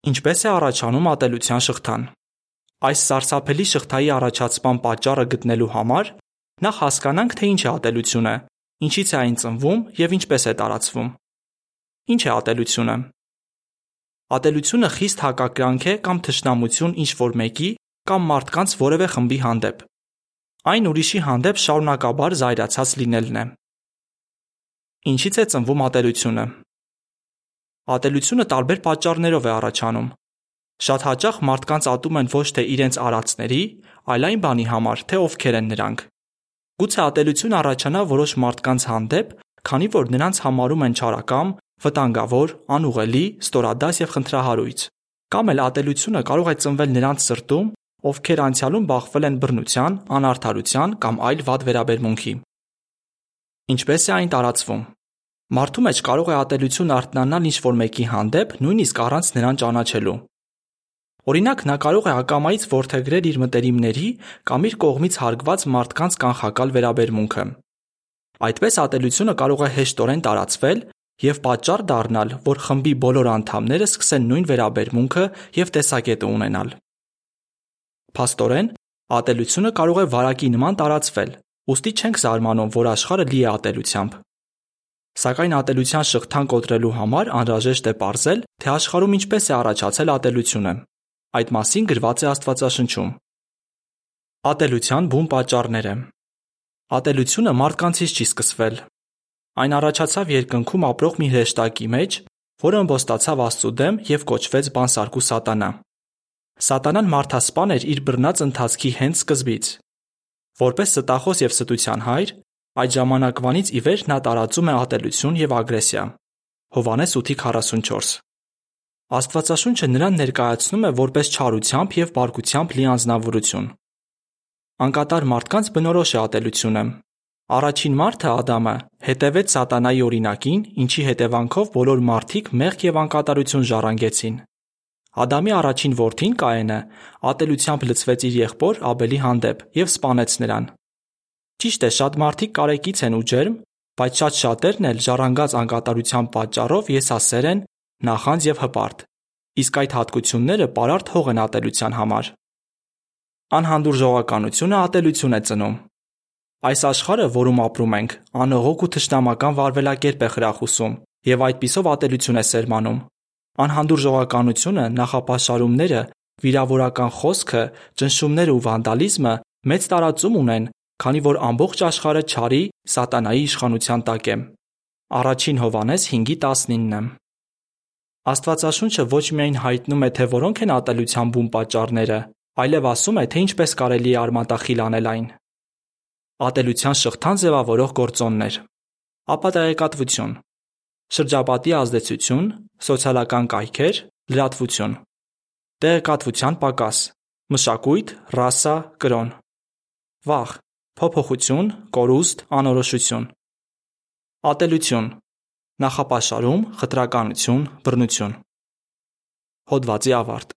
Ինչպես է առաջանում ատելության շղթան։ Այս սարսափելի շղթայի առաջացման պատճառը գտնելու համար նախ հասկանանք, թե ինչ է ատելությունը, ինչից է այն ծնվում եւ ինչպես է տարածվում։ Ինչ է ատելությունը։ Ատելությունը խիստ հակակրանք է կամ թշնամություն ինչ որ մեկի կամ մարդկանց որևէ խմբի հանդեպ։ Այն ուրիշի հանդեպ շարունակաբար զայրացած լինելն է։ Ինչից է ծնվում ատելությունը։ Ատելությունը տարբեր պատճառներով է առաջանում։ Շատ հաճախ մարդկանց ատում են ոչ թե իրենց արածների, այլ այն բանի համար, թե ովքեր են նրանք։ Գուցե ատելություն առաջանա որոշ մարդկանց հանդեպ, քանի որ նրանց համարում են չարակամ, վտանգավոր, անուղելի, ստորադաս եւ խնդրահարույց։ Կամ էլ ատելությունը կարող է ծնվել նրանց սրտում, ովքեր անցյալում բախվել են բռնության, անարդարության կամ այլ վատ վերաբերմունքի։ Ինչպես է այն տարածվում։ Մարդու մեջ կարող է ատելություն արթնանալ ինչ-որ մեկի հանդեպ, նույնիսկ առանց նրան ճանաչելու։ Օրինակ, նա կարող է ակամայից ворթեգրել իր մտերիմների կամ իր կողմից հարգված մարդկանց կանխակալ վերաբերմունքը։ Այդպես ատելությունը կարող է հեշտորեն տարածվել եւ պատճառ դառնալ, որ խմբի բոլոր անդամները սկսեն նույն վերաբերմունքը եւ տեսակետը ունենալ։ Փաստորեն, ատելությունը կարող է վարակի նման տարածվել։ Ոստի չենք զարմանում, որ աշխարհը լի է ատելությամբ։ Սակայն ատելության շղթան կոտրելու համար անհրաժեշտ է ողրզել, թե աշխարհում ինչպես է առաջացել ատելությունը։ Այդ մասին գրված է Աստվածաշնչում։ Ատելության բուն պատճառները։ Ատելությունը մարդկանցից չի սկսվել։ Այն առաջացավ երկնքում ապրող մի հրեշտակի մեջ, որը ըմբոստացավ Աստծո դեմ եւ կոչվեց բանսարկու սատանա։ Սատանան մարդասպան էր իր բռնած ընթացքի հենց սկզբից։ Որպես ստախոս եւ ստության հայր, Այդ ժամանակվանից ի վեր նա տարածում է ատելություն եւ ագրեսիա։ Հովանես 8:44։ Աստվածաշունչը նրան ներկայացնում է որպես չարությամբ եւ բարկությամբ լի անznավորություն։ Անկատար մարդկանց բնորոշ է ատելությունը։ Առաջին մարդը Ադամը հետևեց սատանայի օրինակին, ինչի հետևանքով բոլոր մարդիկ մեղք եւ անկատարություն ժառանգեցին։ Ադամի առաջին որդին Կայենը ատելությամբ լծվեց իր եղբոր Աբելի հանդեպ եւ սպանեց նրան։ Ճիշտ է, շատ մարդիկ կարեկից են ու ջերմ, բայց շատ շատերն էլ ժառանգած անկատարության պատճառով եսասեր են, նախանձ եւ հպարտ։ Իսկ այդ հատկությունները պարարտ հող են ատելության համար։ Անհանդուրժողականությունը ատելություն է ծնում։ Այս աշխարհը, որում ապրում ենք, անողոք ու թշնամական վարվելակերպ է խրախուսում եւ այդպիսով ատելություն է սերմանում։ Անհանդուրժողականությունը, նախապաշարումները, վիրավորական խոսքը, ճնշումները ու վանդալիզմը մեծ տարածում ունեն քանի որ ամբողջ աշխարհը չարի, սատանայի իշխանության տակ է։ Առաջին Հովանես 5:19։ Աստվածաշունչը ոչ միայն հայտնում է, թե որոնք են ատելության բուն պատճառները, այլև ասում է, թե ինչպես կարելի է արմատախիլ անել այն։ Ատելության շղթան ձևավորող գործոններ։ Ապատայեկատվություն, շրջապատի ազդեցություն, սոցիալական կայքեր, լրատվություն, տեղեկատվության պակաս, մշակույթ, ռասա, կրոն, վախ, փոփոխություն, կորուստ, անորոշություն, ատելություն, նախապաշարում, խտրականություն, բռնություն։ Հոդվացի ավարտ։